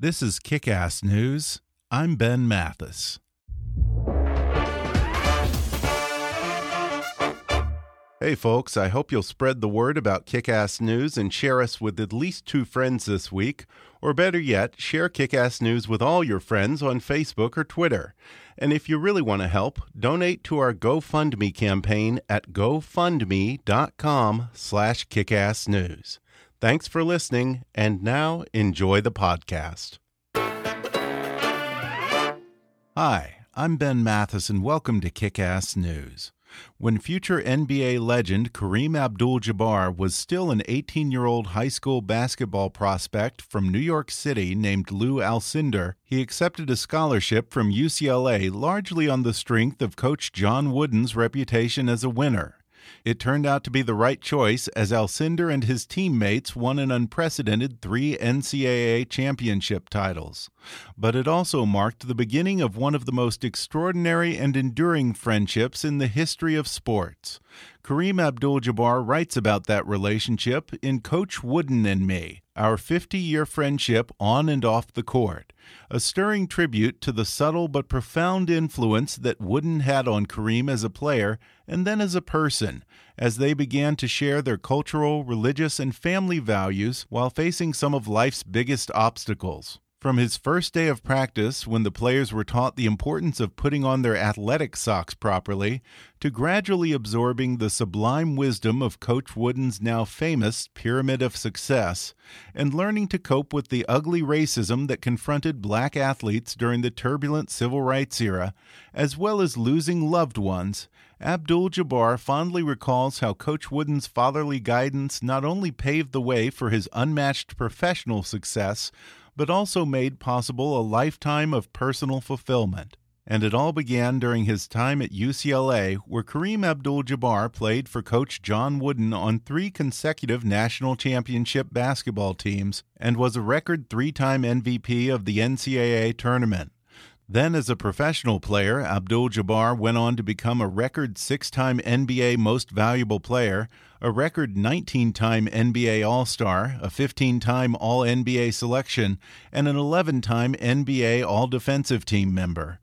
This is Kick Ass News. I'm Ben Mathis. Hey, folks, I hope you'll spread the word about Kick Ass News and share us with at least two friends this week. Or better yet, share Kick Ass News with all your friends on Facebook or Twitter. And if you really want to help, donate to our GoFundMe campaign at gofundme.com slash kickassnews. Thanks for listening, and now enjoy the podcast. Hi, I'm Ben Mathis, and welcome to Kick Ass News. When future NBA legend Kareem Abdul Jabbar was still an 18 year old high school basketball prospect from New York City named Lou Alcindor, he accepted a scholarship from UCLA largely on the strength of Coach John Wooden's reputation as a winner. It turned out to be the right choice as Alcindor and his teammates won an unprecedented three NCAA championship titles. But it also marked the beginning of one of the most extraordinary and enduring friendships in the history of sports. Kareem Abdul Jabbar writes about that relationship in Coach Wooden and Me, our 50 year friendship on and off the court, a stirring tribute to the subtle but profound influence that Wooden had on Kareem as a player and then as a person, as they began to share their cultural, religious, and family values while facing some of life's biggest obstacles. From his first day of practice, when the players were taught the importance of putting on their athletic socks properly, to gradually absorbing the sublime wisdom of Coach Wooden's now famous Pyramid of Success, and learning to cope with the ugly racism that confronted black athletes during the turbulent civil rights era, as well as losing loved ones, Abdul Jabbar fondly recalls how Coach Wooden's fatherly guidance not only paved the way for his unmatched professional success, but also made possible a lifetime of personal fulfillment. And it all began during his time at UCLA, where Kareem Abdul Jabbar played for Coach John Wooden on three consecutive national championship basketball teams and was a record three time MVP of the NCAA tournament. Then, as a professional player, Abdul Jabbar went on to become a record six time NBA Most Valuable Player, a record 19 time NBA All Star, a 15 time All NBA selection, and an 11 time NBA All Defensive Team member.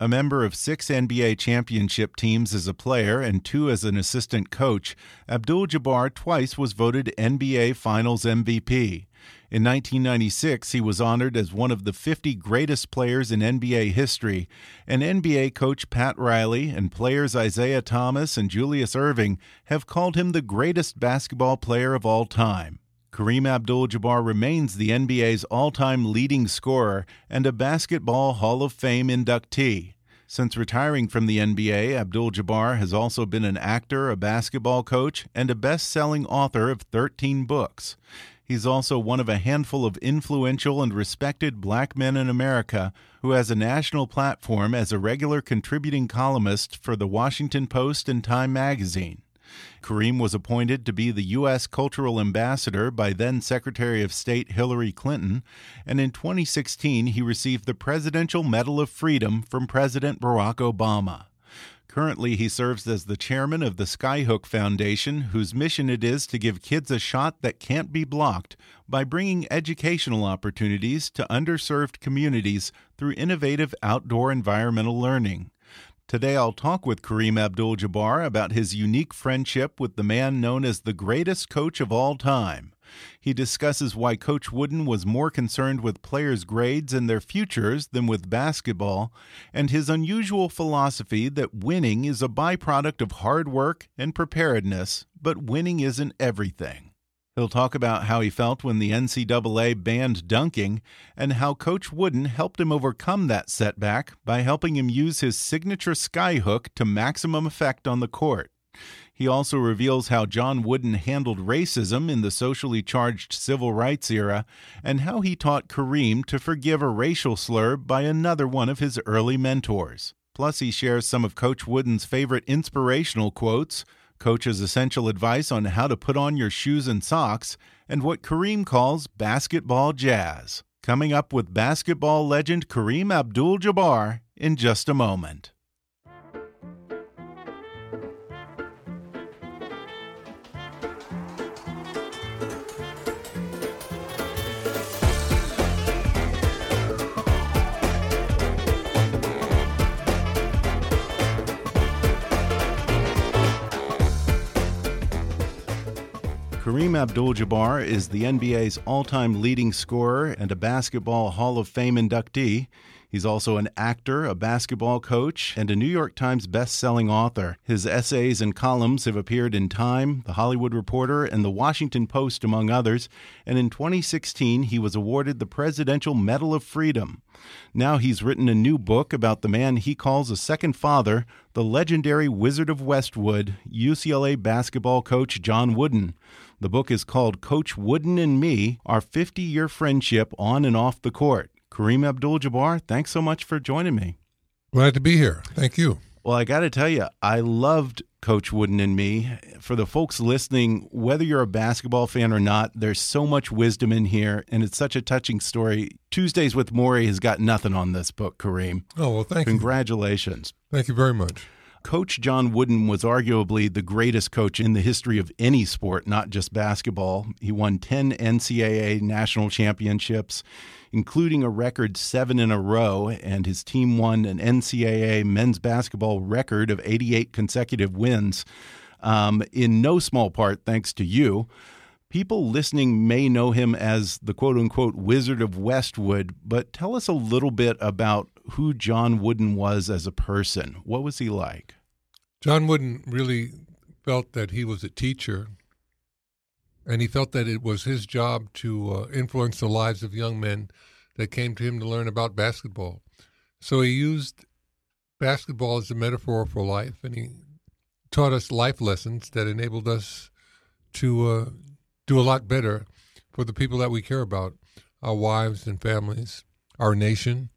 A member of six NBA championship teams as a player and two as an assistant coach, Abdul Jabbar twice was voted NBA Finals MVP. In 1996, he was honored as one of the 50 greatest players in NBA history, and NBA coach Pat Riley and players Isiah Thomas and Julius Erving have called him the greatest basketball player of all time. Kareem Abdul Jabbar remains the NBA's all time leading scorer and a Basketball Hall of Fame inductee. Since retiring from the NBA, Abdul Jabbar has also been an actor, a basketball coach, and a best selling author of 13 books. He's also one of a handful of influential and respected black men in America who has a national platform as a regular contributing columnist for the Washington Post and Time magazine. Kareem was appointed to be the U.S. Cultural Ambassador by then Secretary of State Hillary Clinton, and in 2016 he received the Presidential Medal of Freedom from President Barack Obama. Currently, he serves as the chairman of the Skyhook Foundation, whose mission it is to give kids a shot that can't be blocked by bringing educational opportunities to underserved communities through innovative outdoor environmental learning. Today, I'll talk with Kareem Abdul Jabbar about his unique friendship with the man known as the greatest coach of all time. He discusses why Coach Wooden was more concerned with players' grades and their futures than with basketball, and his unusual philosophy that winning is a byproduct of hard work and preparedness, but winning isn't everything. He'll talk about how he felt when the NCAA banned dunking and how Coach Wooden helped him overcome that setback by helping him use his signature skyhook to maximum effect on the court. He also reveals how John Wooden handled racism in the socially charged civil rights era and how he taught Kareem to forgive a racial slur by another one of his early mentors. Plus, he shares some of Coach Wooden's favorite inspirational quotes, Coach's essential advice on how to put on your shoes and socks, and what Kareem calls basketball jazz. Coming up with basketball legend Kareem Abdul Jabbar in just a moment. Kareem Abdul Jabbar is the NBA's all time leading scorer and a Basketball Hall of Fame inductee. He's also an actor, a basketball coach, and a New York Times best-selling author. His essays and columns have appeared in Time, The Hollywood Reporter, and The Washington Post, among others. And in 2016, he was awarded the Presidential Medal of Freedom. Now he's written a new book about the man he calls a second father, the legendary Wizard of Westwood, UCLA basketball coach John Wooden. The book is called Coach Wooden and Me Our 50 Year Friendship on and Off the Court. Kareem Abdul Jabbar, thanks so much for joining me. Glad to be here. Thank you. Well, I got to tell you, I loved Coach Wooden and me. For the folks listening, whether you're a basketball fan or not, there's so much wisdom in here, and it's such a touching story. Tuesdays with Morrie has got nothing on this book, Kareem. Oh, well, thank Congratulations. you. Congratulations. Thank you very much. Coach John Wooden was arguably the greatest coach in the history of any sport, not just basketball. He won 10 NCAA national championships, including a record seven in a row, and his team won an NCAA men's basketball record of 88 consecutive wins, um, in no small part thanks to you. People listening may know him as the quote unquote Wizard of Westwood, but tell us a little bit about who John Wooden was as a person. What was he like? John Wooden really felt that he was a teacher, and he felt that it was his job to uh, influence the lives of young men that came to him to learn about basketball. So he used basketball as a metaphor for life, and he taught us life lessons that enabled us to uh, do a lot better for the people that we care about our wives and families, our nation.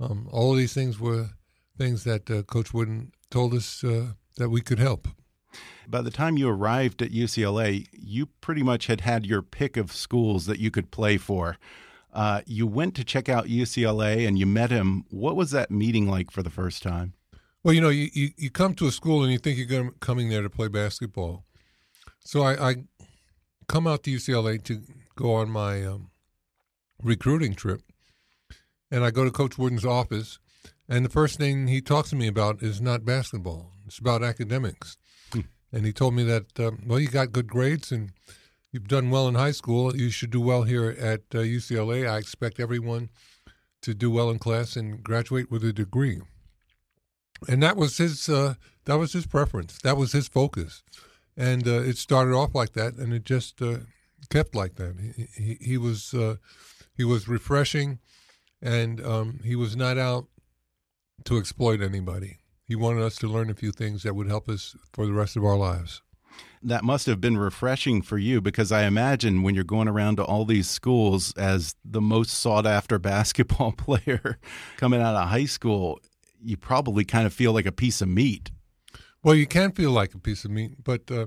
Um, all of these things were things that uh, Coach Wooden told us uh, that we could help. By the time you arrived at UCLA, you pretty much had had your pick of schools that you could play for. Uh, you went to check out UCLA and you met him. What was that meeting like for the first time? Well, you know, you, you, you come to a school and you think you're coming there to play basketball. So I, I come out to UCLA to go on my um, recruiting trip, and I go to Coach Wooden's office, and the first thing he talks to me about is not basketball; it's about academics. And he told me that um, well, you got good grades and you've done well in high school. You should do well here at uh, UCLA. I expect everyone to do well in class and graduate with a degree. And that was his uh, that was his preference. That was his focus, and uh, it started off like that, and it just uh, kept like that. He, he, he was uh, he was refreshing, and um, he was not out to exploit anybody. He wanted us to learn a few things that would help us for the rest of our lives. That must have been refreshing for you because I imagine when you're going around to all these schools as the most sought after basketball player coming out of high school, you probably kind of feel like a piece of meat. Well, you can feel like a piece of meat, but uh,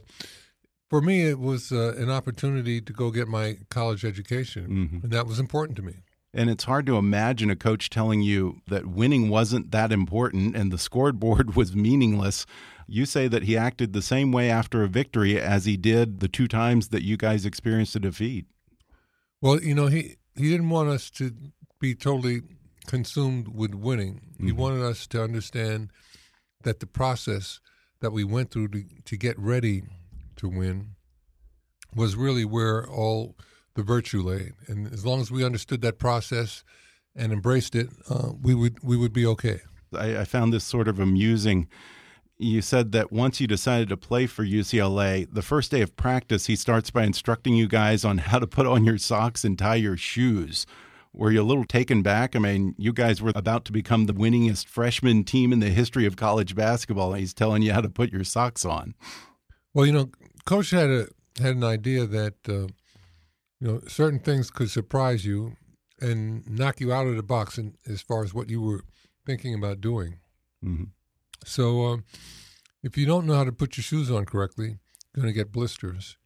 for me, it was uh, an opportunity to go get my college education, Mm -hmm. and that was important to me. And it's hard to imagine a coach telling you that winning wasn't that important and the scoreboard was meaningless. You say that he acted the same way after a victory as he did the two times that you guys experienced a defeat. Well, you know, he, he didn't want us to be totally consumed with winning. He Mhm. wanted us to understand that the process that we went through to, to get ready to win was really where all the virtue lane. And as long as we understood that process and embraced it, uh, we would we would be okay. I, I found this sort of amusing you said that once you decided to play for UCLA, the first day of practice, he starts by instructing you guys on how to put on your socks and tie your shoes. Were you a little taken back? I mean, you guys were about to become the winningest freshman team in the history of college basketball, and he's telling you how to put your socks on. Well, you know, coach had a had an idea that uh, you know certain things could surprise you and knock you out of the box, in, as far as what you were thinking about doing. Mm -hmm. So um, if you don't know how to put your shoes on correctly, you're going to get blisters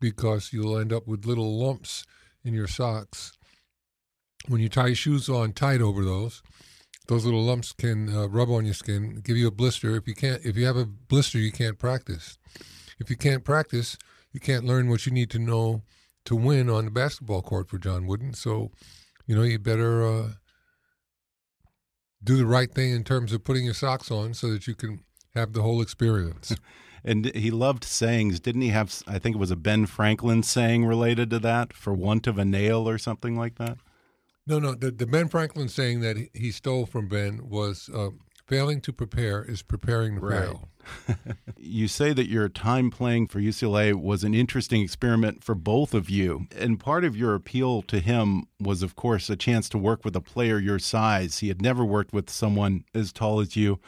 because you'll end up with little lumps in your socks. When you tie your shoes on tight over those, those little lumps can uh, rub on your skin, give you a blister. If you can't, if you have a blister, you can't practice. If you can't practice, you can't learn what you need to know to win on the basketball court for John Wooden. So, you know, you better uh, do the right thing in terms of putting your socks on so that you can have the whole experience. and he loved sayings. Didn't he have, I think it was a Ben Franklin saying related to that, for want of a nail or something like that? No, no. The, the Ben Franklin saying that he stole from Ben was uh, failing to prepare is preparing to right. fail. you say that your time playing for UCLA was an interesting experiment for both of you. And part of your appeal to him was, of course, a chance to work with a player your size. He had never worked with someone as tall as you.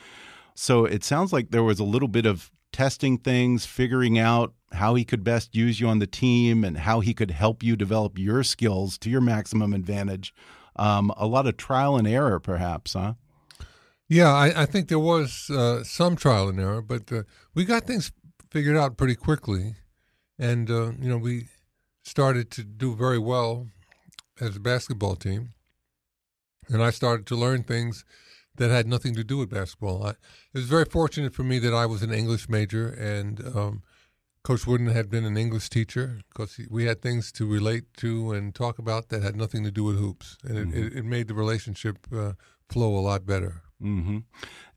So it sounds like there was a little bit of testing things, figuring out how he could best use you on the team and how he could help you develop your skills to your maximum advantage. Um, a lot of trial and error, perhaps, huh? Yeah, I, I think there was uh, some trial and error, but uh, we got things figured out pretty quickly, and uh, you know we started to do very well as a basketball team, and I started to learn things that had nothing to do with basketball. I, it was very fortunate for me that I was an English major, and um, Coach Wooden had been an English teacher because we had things to relate to and talk about that had nothing to do with hoops, and mm-hmm. it, it, made the relationship uh, flow a lot better. Mm-hmm.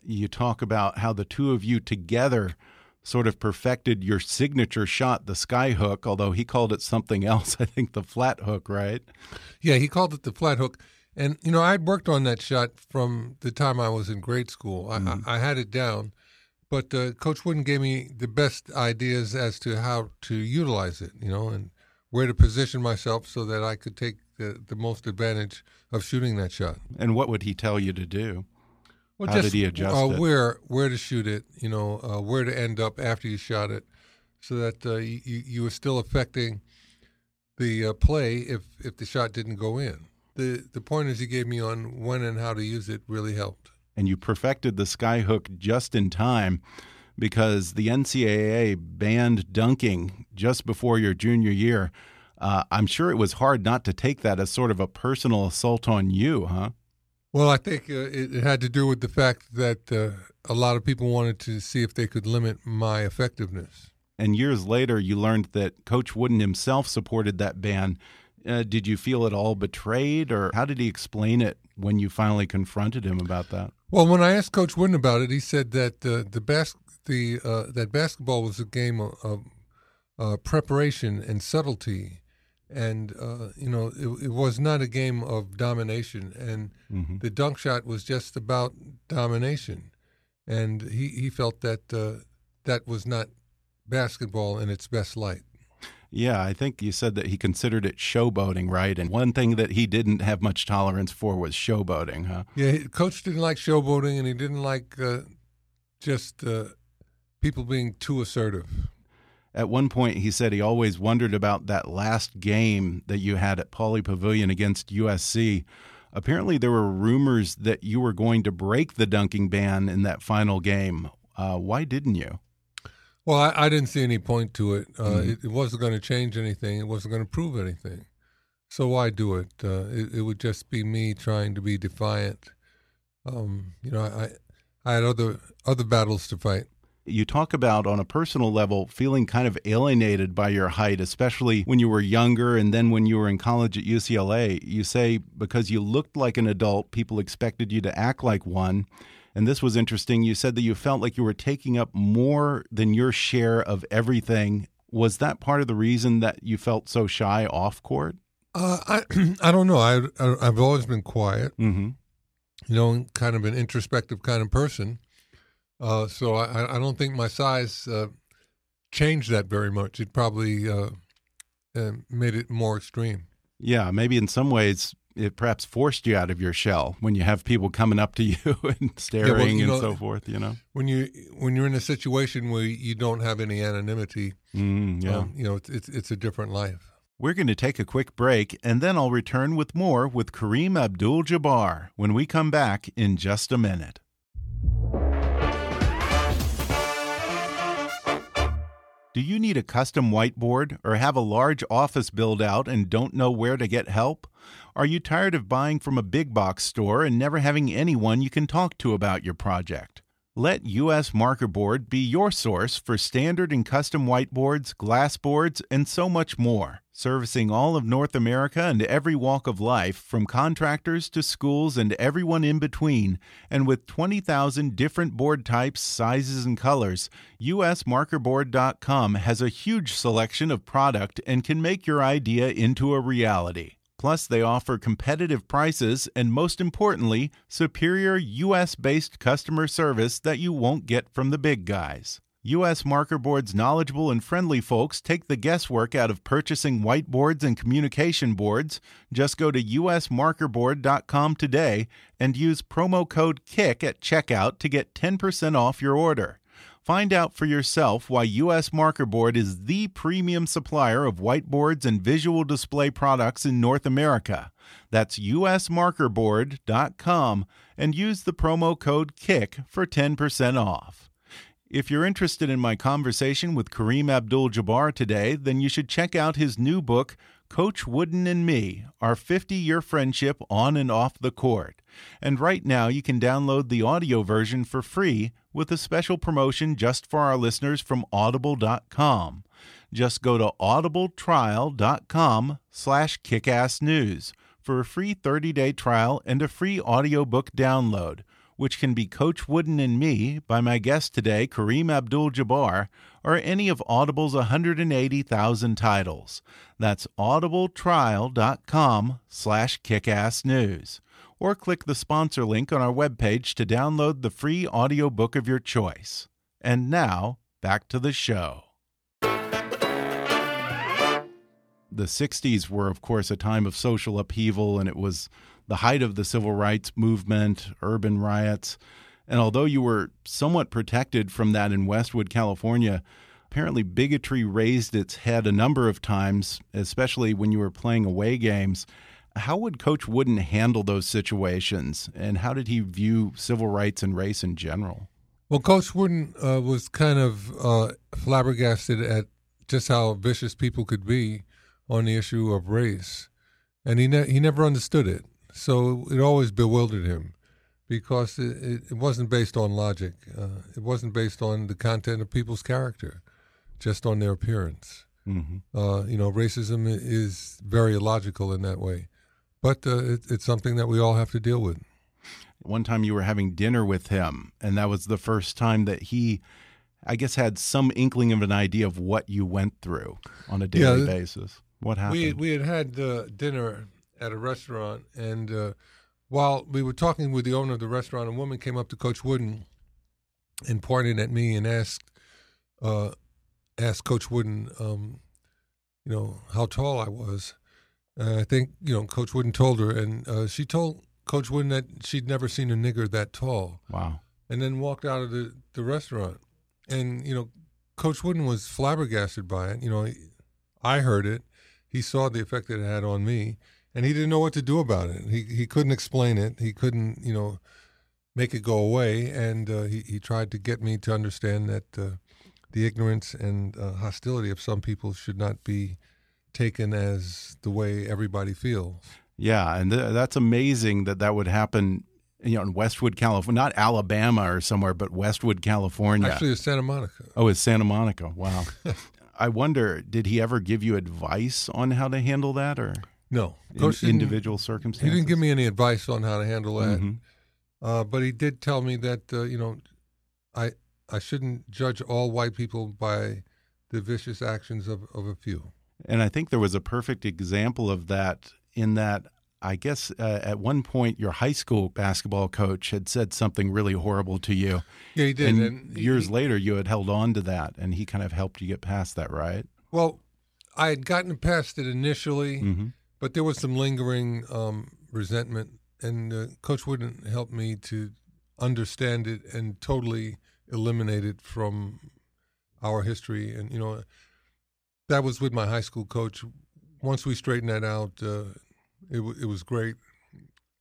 You talk about how the two of you together sort of perfected your signature shot, the sky hook, although he called it something else, I think the flat hook, right? Yeah, he called it the flat hook. And, you know, I'd worked on that shot from the time I was in grade school. I, I, had it down, but uh, Coach Wooden gave me the best ideas as to how to utilize it, you know, and where to position myself so that I could take the, the most advantage of shooting that shot. And what would he tell you to do? Well, How just, did he adjust uh, it? Where where to shoot it, you know, uh, where to end up after you shot it, so that uh, you you were still affecting the uh, play if if the shot didn't go in. The the pointers he gave me on when and how to use it really helped. And you perfected the skyhook just in time because the NCAA banned dunking just before your junior year. Uh, I'm sure it was hard not to take that as sort of a personal assault on you, huh? Well, I think uh, it, it, had to do with the fact that uh, a lot of people wanted to see if they could limit my effectiveness. And years later, you learned that Coach Wooden himself supported that ban. Uh, did you feel at all betrayed, or how did he explain it when you finally confronted him about that? Well, when I asked Coach Wooden about it, he said that uh, the bas- the uh, that basketball was a game of, of uh, preparation and subtlety and uh, you know it, it, was not a game of domination and mm-hmm. the dunk shot was just about domination and he, he felt that uh, that was not basketball in its best light. Yeah i think you said that he considered it showboating right? And one thing that he didn't have much tolerance for was showboating huh? Yeah coach didn't like showboating and he didn't like uh, just uh, people being too assertive at one point he said he always wondered about that last game that you had at Pauley Pavilion against USC. Apparently, there were rumors that you were going to break the dunking ban in that final game. Uh, why didn't you? Well, I, I, didn't see any point to it. Uh, mm -hmm. it, it, wasn't going to change anything. It wasn't going to prove anything. So why do it? Uh, it? it? would just be me trying to be defiant. Um, you know, I I had other other battles to fight you talk about on a personal level feeling kind of alienated by your height, especially when you were younger and then when you were in college at UCLA. You say because you looked like an adult, people expected you to act like one. And this was interesting. You said that you felt like you were taking up more than your share of everything. Was that part of the reason that you felt so shy off court? Uh, I I don't know. I, I have always been quiet. Mm -hmm. You know, kind of an introspective kind of person. Uh, so I, I don't think my size uh, changed that very much. It probably uh, uh, made it more extreme. Yeah, maybe in some ways it perhaps forced you out of your shell when you have people coming up to you and staring yeah, well, and know, so forth. You know, when you when you're in a situation where you don't have any anonymity, mm, yeah, um, you know, it's, it's it's a different life. We're going to take a quick break, and then I'll return with more with Kareem Abdul-Jabbar when we come back in just a minute. Do you need a custom whiteboard or have a large office build out and don't know where to get help? Are you tired of buying from a big box store and never having anyone you can talk to about your project? Let US Marker Board be your source for standard and custom whiteboards, glass boards, and so much more, servicing all of North America and every walk of life, from contractors to schools and everyone in between. And with 20,000 different board types, sizes, and colors, usmarkerboard.com has a huge selection of product and can make your idea into a reality. Plus, they offer competitive prices and, most importantly, superior US based customer service that you won't get from the big guys. US Marker Board's knowledgeable and friendly folks take the guesswork out of purchasing whiteboards and communication boards. Just go to usmarkerboard.com today and use promo code KICK at checkout to get 10% off your order. Find out for yourself why US Marker Board is the premium supplier of whiteboards and visual display products in North America. That's usmarkerboard.com and use the promo code KICK for 10% off. If you're interested in my conversation with Kareem Abdul Jabbar today, then you should check out his new book, Coach Wooden and Me Our 50 Year Friendship on and Off the Court. And right now, you can download the audio version for free with a special promotion just for our listeners from audible.com. Just go to audibletrial.com slash kickassnews for a free 30-day trial and a free audiobook download, which can be Coach Wooden and Me by my guest today, Kareem Abdul-Jabbar, or any of Audible's 180,000 titles. That's audibletrial.com slash kickassnews or click the sponsor link on our webpage to download the free audiobook of your choice. And now, back to the show. The 60s were, of course, a time of social upheaval, and it was the height of the civil rights movement, urban riots. And although you were somewhat protected from that in Westwood, California, apparently bigotry raised its head a number of times, especially when you were playing away games. How would Coach Wooden handle those situations, and how did he view civil rights and race in general? Well, Coach Wooden uh, was kind of uh, flabbergasted at just how vicious people could be on the issue of race, and he ne he never understood it. So it always bewildered him because it, it wasn't based on logic. Uh, it wasn't based on the content of people's character, just on their appearance. Mm -hmm. uh, you know, racism is very illogical in that way but uh, it, it's something that we all have to deal with. One time you were having dinner with him, and that was the first time that he, I guess, had some inkling of an idea of what you went through on a daily yeah, basis. What happened? We we had had uh, dinner at a restaurant, and uh, while we were talking with the owner of the restaurant, a woman came up to Coach Wooden and pointed at me and asked uh, asked Coach Wooden, um, you know, how tall I was. Uh, I think you know Coach Wooden told her, and uh, she told Coach Wooden that she'd never seen a nigger that tall. Wow! And then walked out of the, the restaurant, and you know, Coach Wooden was flabbergasted by it. You know, I heard it. He saw the effect that it had on me, and he didn't know what to do about it. He he couldn't explain it. He couldn't you know make it go away, and uh, he he tried to get me to understand that uh, the ignorance and uh, hostility of some people should not be taken as the way everybody feels. Yeah, and th that's amazing that that would happen. You know, in Westwood, California, not Alabama or somewhere, but Westwood, California. Actually, it's Santa Monica. Oh, it's Santa Monica. Wow. I wonder, did he ever give you advice on how to handle that, or no? of In, individual circumstances. He didn't give me any advice on how to handle that. Mm -hmm. Uh, but he did tell me that uh, you know, I I shouldn't judge all white people by the vicious actions of, of a few. And I think there was a perfect example of that in that I guess uh, at one point your high school basketball coach had said something really horrible to you. Yeah, he did. And, and years he, later, you had held on to that, and he kind of helped you get past that, right? Well, I had gotten past it initially, Mm -hmm. But there was some lingering um, resentment, and uh, Coach Wooden help me to understand it and totally eliminate it from our history. And you know, that was with my high school coach. Once we straightened that out, uh, it it was great.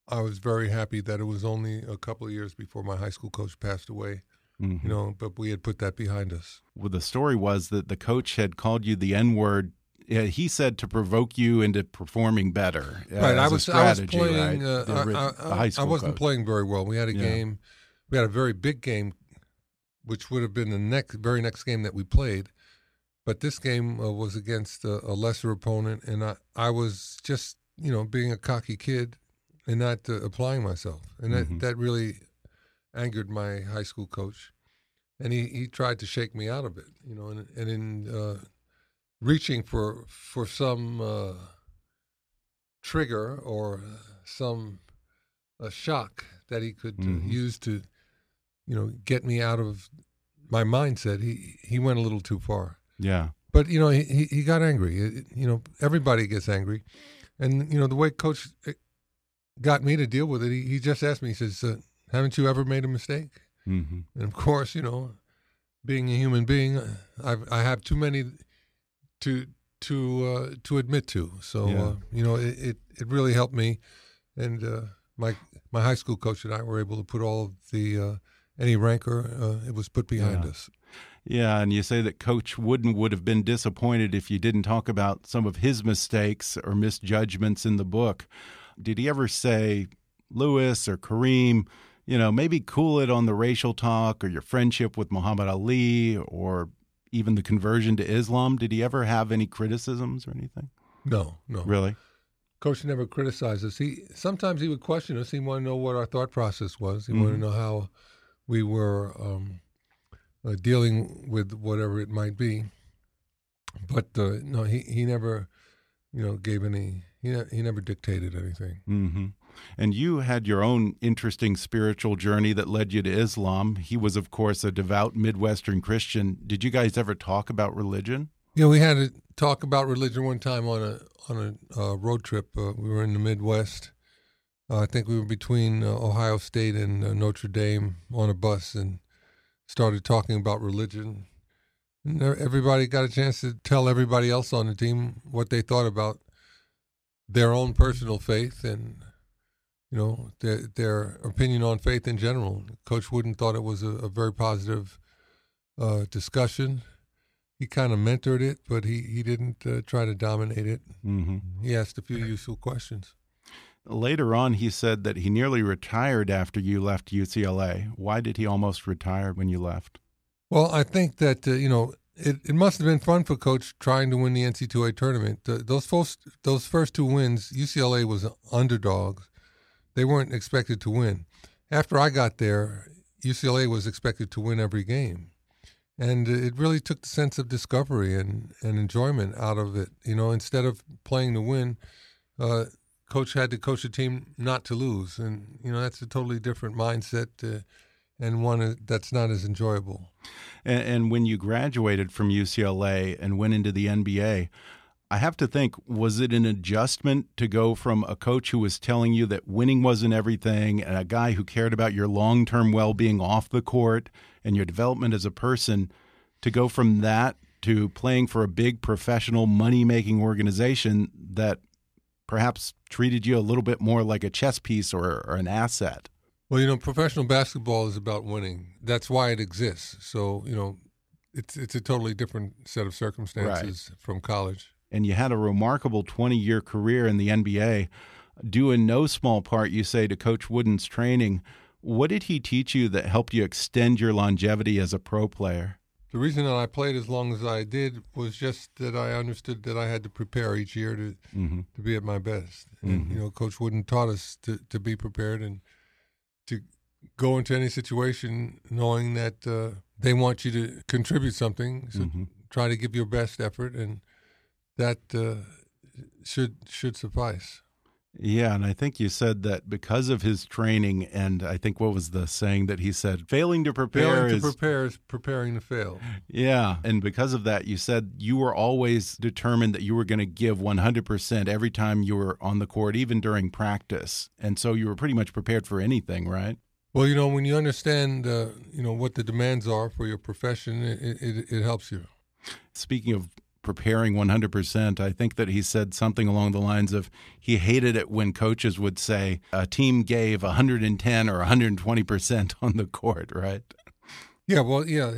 I was very happy that it was only a couple of years before my high school coach passed away. Mm -hmm. You know, but we had put that behind us. Well, the story was that the coach had called you the N word. He said to provoke you into performing better. Uh, right, I was, I was playing. Right? Uh, the, I, I, I, wasn't coach. playing very well. We had a Yeah. game. We had a very big game, which would have been the next, very next game that we played. But this game uh, was against a, a lesser opponent, and I, I was just, you know, being a cocky kid and not uh, applying myself, and that Mhm. that really angered my high school coach, and he, he tried to shake me out of it, you know, and and in uh, reaching for for some uh, trigger or uh, some a shock that he could uh, Mhm. use to, you know, get me out of my mindset. He he went a little too far. Yeah. But you know, he he, got angry. It- you know, everybody gets angry, and you know the way coach eh, got me to deal with it. He, he just asked me. He says, uh, "Haven't you ever made a mistake?" Mm -hmm. And of course, you know, being a human being, I I have too many to to uh, to admit to. So Yeah. uh, you know, it, it it really helped me, and uh, my my high school coach and I were able to put all of the uh, any rancor uh, it was put behind Yeah. us. Yeah, and you say that Coach Wooden would have been disappointed if you didn't talk about some of his mistakes or misjudgments in the book. Did he ever say, Lewis or Kareem, you know, maybe cool it on the racial talk or your friendship with Muhammad Ali or even the conversion to Islam? Did he ever have any criticisms or anything? No, no. Really? Coach never criticized us. He sometimes he would question us. He wanted to know what our thought process was. He wanted to Mhm. know how we were um, uh, dealing with whatever it might be. But uh, no, he, he never, you know, gave any. He ne- he never dictated anything. hmm And you had your own interesting spiritual journey that led you to Islam. He was, of course, a devout Midwestern Christian. Did you guys ever talk about religion? Yeah, we had to talk about religion one time on a on a uh, road trip. Uh, we were in the Midwest. Uh, I think we were between uh, Ohio State and uh, Notre Dame on a bus and started talking about religion. And everybody got a chance to tell everybody else on the team what they thought about their own personal faith and you know their their opinion on faith in general. Coach Wooden thought it was a, a very positive uh, discussion he kind of mentored it, but he he didn't uh, try to dominate it. hmm He asked a few useful questions. Later on, he said that he nearly retired after you left UCLA. Why did he almost retire when you left? Well, I think that uh, you know it, it must have been fun for coach trying to win the NC2A tournament. Uh, those first those first two wins, UCLA was underdogs. They weren't expected to win. After I got there, UCLA was expected to win every game. And it really took the sense of discovery and, and enjoyment out of it. You know, instead of playing to win, uh, coach had to coach a team not to lose, and you know that's a totally different mindset uh, and one that's not as enjoyable. And, and when you graduated from UCLA and went into the NBA, I have to think, was it an adjustment to go from a coach who was telling you that winning wasn't everything and a guy who cared about your long term well being off the court and your development as a person to go from that to playing for a big professional money making organization that perhaps treated you a little bit more like a chess piece or, or an asset? Well, you know, professional basketball is about winning. That's why it exists. So, you know, it's it's a totally different set of circumstances from college. And you had a remarkable 20 year career in the NBA, due in no small part, you say, to Coach Wooden's training. What did he teach you that helped you extend your longevity as a pro player? The reason that I played as long as I did was just that I understood that I had to prepare each year to Mm -hmm. to be at my best. And Mhm. you know, Coach Wooden taught us to to be prepared and to go into any situation knowing that uh, they want you to contribute something. So Mhm. try to give your best effort, and that uh, should should suffice. Yeah, and I think you said that because of his training, and I think what was the saying that he said, failing to prepare Failing to is prepare is preparing to fail. Yeah, and because of that, you said you were always determined that you were going to give 100% every time you were on the court, even during practice. And so you were pretty much prepared for anything, right? Well, you know, when you understand, uh, you know, what the demands are for your profession, it, it, it helps you. Speaking of preparing 100%, I think that he said something along the lines of he hated it when coaches would say a team gave 110 or 120% on the court, right? Yeah, well, yeah.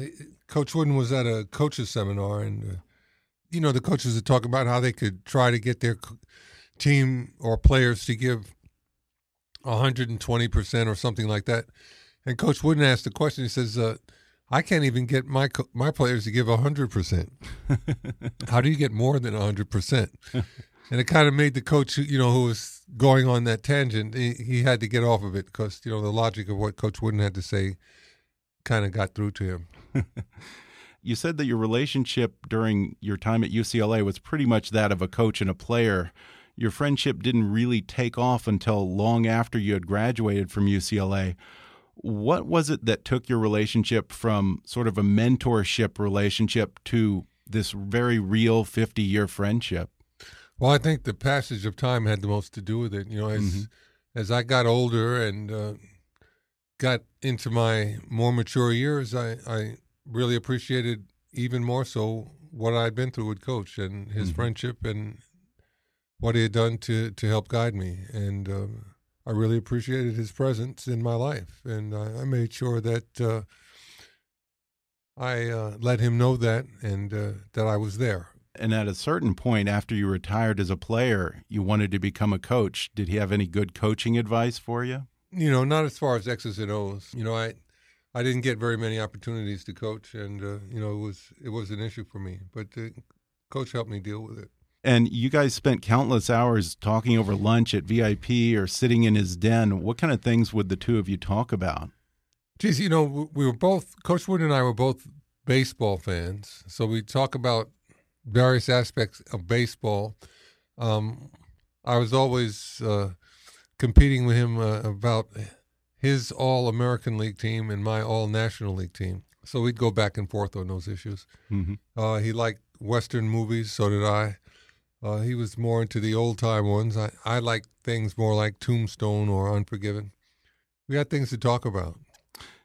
Coach Wooden was at a coaches seminar, and uh, you know, the coaches would talk about how they could try to get their team or players to give 120 percent or something like that. And Coach Wooden asked the question. He says, uh, "I can't even get my my players to give 100 percent. How do you get more than 100 percent?" And it kind of made the coach, you know, who was going on that tangent, he, he had to get off of it because you know the logic of what Coach Wooden had to say kind of got through to him. You said that your relationship during your time at UCLA was pretty much that of a coach and a player. Your friendship didn't really take off until long after you had graduated from UCLA. What was it that took your relationship from sort of a mentorship relationship to this very real 50 year friendship? Well, I think the passage of time had the most to do with it. You know, as Mhm. as I got older and uh, got into my more mature years, I, I really appreciated even more so what I'd been through with Coach and his Mhm. friendship and what he had done to to help guide me. And uh, I really appreciated his presence in my life, and I, I made sure that uh, I uh, let him know that and uh, that I was there. And at a certain point, after you retired as a player, you wanted to become a coach. Did he have any good coaching advice for you? you know, not as far as X's and O's. You know, I I didn't get very many opportunities to coach, and uh, you know, it was it was an issue for me. But the coach helped me deal with it. And you guys spent countless hours talking over lunch at VIP or sitting in his den. What kind of things would the two of you talk about? Geez, you know, we- we were both Coach Wood and I were both baseball fans, so we talk about various aspects of baseball. Um, I was always uh, competing with him uh, about his All American League team and my All National League team. So we'd go back and forth on those issues. Mhm. Uh, he liked Western movies, so did I. Uh, he was more into the old time ones. I, I like things more like Tombstone or Unforgiven. We had things to talk about.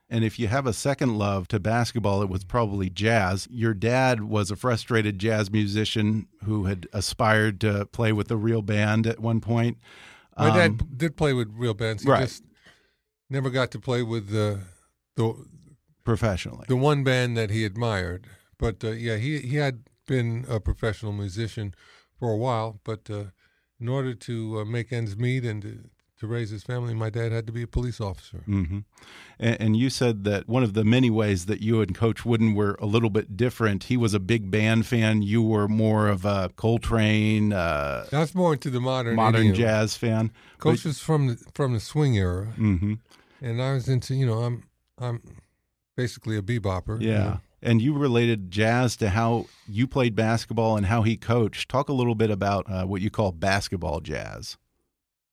And if you have a second love to basketball, it was probably jazz. Your dad was a frustrated jazz musician who had aspired to play with a real band at one point. My Um, dad did play with real bands. He right. just never got to play with the the professionally. the one band that he admired. But uh, yeah, he he had been a professional musician for a while. But uh, in order to uh, make ends meet and to, to raise his family, my dad had to be a police officer. hmm And, and you said that one of the many ways that you and Coach Wooden were a little bit different. He was a big band fan. You were more of a Coltrane, uh, That's more into the modern modern idiom. jazz fan. Coach was from the, from the swing era, hmm and I was into you know I'm I'm basically a bebopper. you Yeah. know. And you related jazz to how you played basketball and how he coached. Talk a little bit about uh, what you call basketball jazz.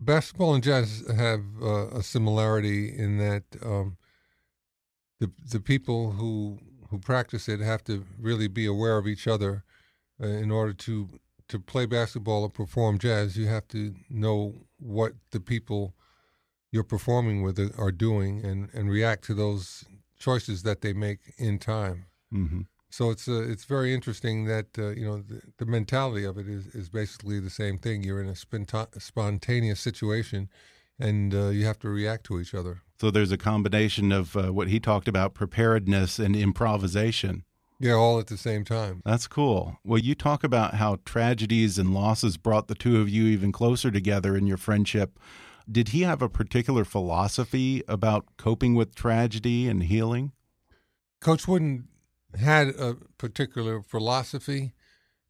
basketball and jazz have uh, a similarity in that um, the the people who who practice it have to really be aware of each other uh, in order to to play basketball or perform jazz. You have to know what the people you're performing with are- doing and and react to those choices that they make in time. Hmm So it's uh, it's very interesting that uh, you know the, the mentality of it is, is basically the same thing. You're in a sponta- spontaneous situation, and uh, you have to react to each other. So there's a combination of uh, what he talked about preparedness and improvisation. Yeah, all at the same time. That's cool. Well, you talk about how tragedies and losses brought the two of you even closer together in your friendship. Did he have a particular philosophy about coping with tragedy and healing? Coach Wooden had a particular philosophy,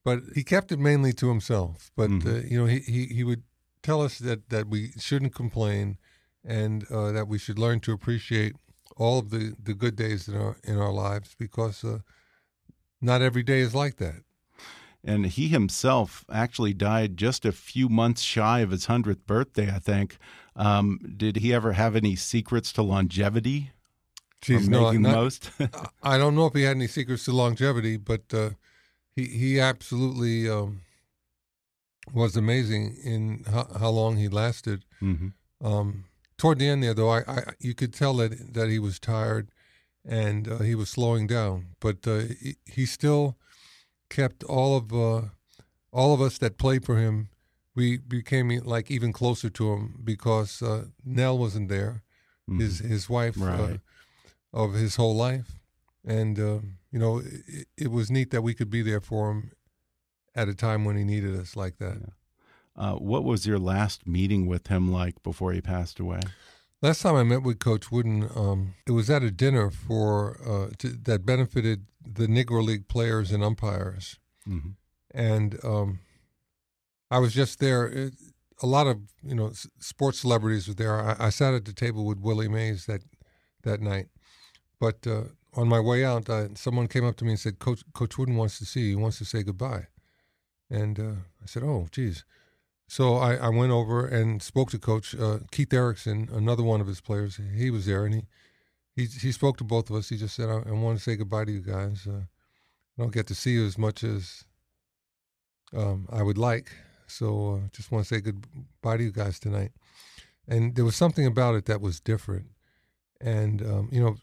but he kept it mainly to himself. But Mhm. uh, you know, he, he he would tell us that that we shouldn't complain, and uh, that we should learn to appreciate all of the, the good days in our in our lives because uh, not every day is like that. And he himself actually died just a few months shy of his hundredth birthday, I think. Um, did he ever have any secrets to longevity? Geez, no, making not, the most. I don't know if he had any secrets to longevity, but uh, he he absolutely um, was amazing in how, how, long he lasted. Mm -hmm. um, toward the end there, though, I, I, you could tell that that he was tired and uh, he was slowing down, but uh, he, he, still kept all of uh, all of us that played for him. We became like even closer to him because uh, Nell wasn't there, mm -hmm. his his wife uh, right. Of his whole life, and uh, you know it, it, was neat that we could be there for him at a time when he needed us like that. Yeah. Uh, what was your last meeting with him like before he passed away? Last time I met with Coach Wooden, um, it was at a dinner for uh, to, that benefited the Negro League players and umpires, mm -hmm. and um, I was just there. It, a lot of you know sports celebrities were there. I, I, sat at the table with Willie Mays that that night, but uh, on my way out, uh, someone came up to me and said, "Coach Coach Wooden wants to see you. He wants to say goodbye," and uh, I said, "Oh, geez." So I, I went over and spoke to Coach uh, Keith Erickson, another one of his players. He was there, and he he, he spoke to both of us. He just said, "I, I want to say goodbye to you guys. Uh, I don't get to see you as much as um, I would like, so uh, just want to say goodbye to you guys tonight." And there was something about it that was different, and um, you know,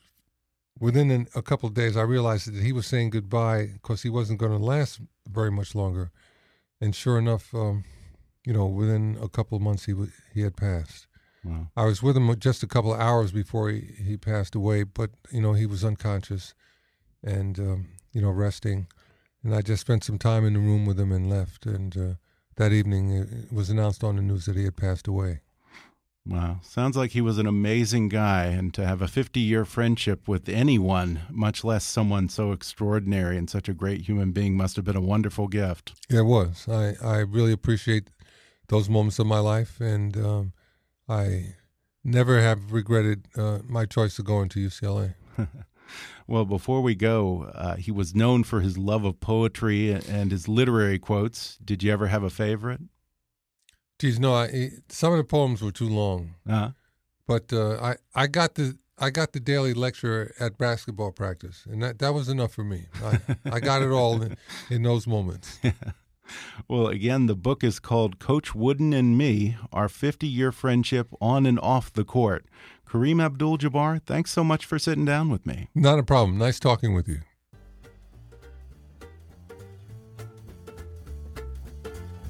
within an, a couple of days, I realized that he was saying goodbye because he wasn't going to last very much longer. And sure enough. Um, you know, within a couple of months, he he had passed. Wow. I was with him just a couple of hours before he, he passed away, but you know he was unconscious, and um, you know resting, and I just spent some time in the room with him and left. And uh, that evening, it was announced on the news that he had passed away. Wow. Sounds like he was an amazing guy. And to have a 50 year friendship with anyone, much less someone so extraordinary and such a great human being, must have been a wonderful gift. Yeah, it was. I, I really appreciate those moments of my life, and um, I never have regretted uh, my choice of going to UCLA. well, before we go, uh, he was known for his love of poetry and his literary quotes. Did you ever have a favorite? Geez, no. I, some of the poems were too long, uh -huh. but uh, I I got the I got the daily lecture at basketball practice, and that, that was enough for me. I, I got it all in, in those moments. Well, again, the book is called Coach Wooden and Me Our 50 Year Friendship on and Off the Court. Kareem Abdul Jabbar, thanks so much for sitting down with me. Not a problem. Nice talking with you.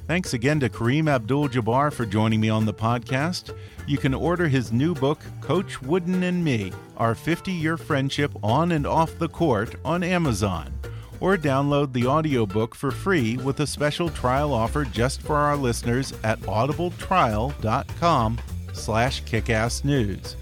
Thanks again to Kareem Abdul Jabbar for joining me on the podcast. You can order his new book, Coach Wooden and Me Our 50 Year Friendship on and Off the Court, on Amazon or download the audiobook for free with a special trial offer just for our listeners at audibletrial.com slash kickassnews.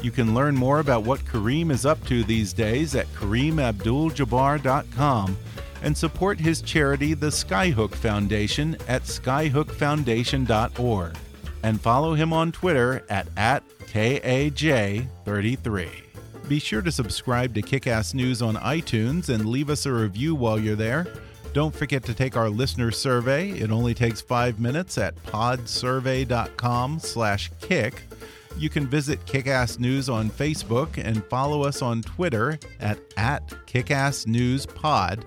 You can learn more about what Kareem is up to these days at kareemabduljabbar.com and support his charity, the Skyhook Foundation, at skyhookfoundation.org. And follow him on Twitter at, at KAJ33. Be sure to subscribe to Kickass News on iTunes and leave us a review while you're there. Don't forget to take our listener survey. It only takes five minutes at podsurvey.com slash kick. You can visit Kickass News on Facebook and follow us on Twitter at, at KickassNewsPod.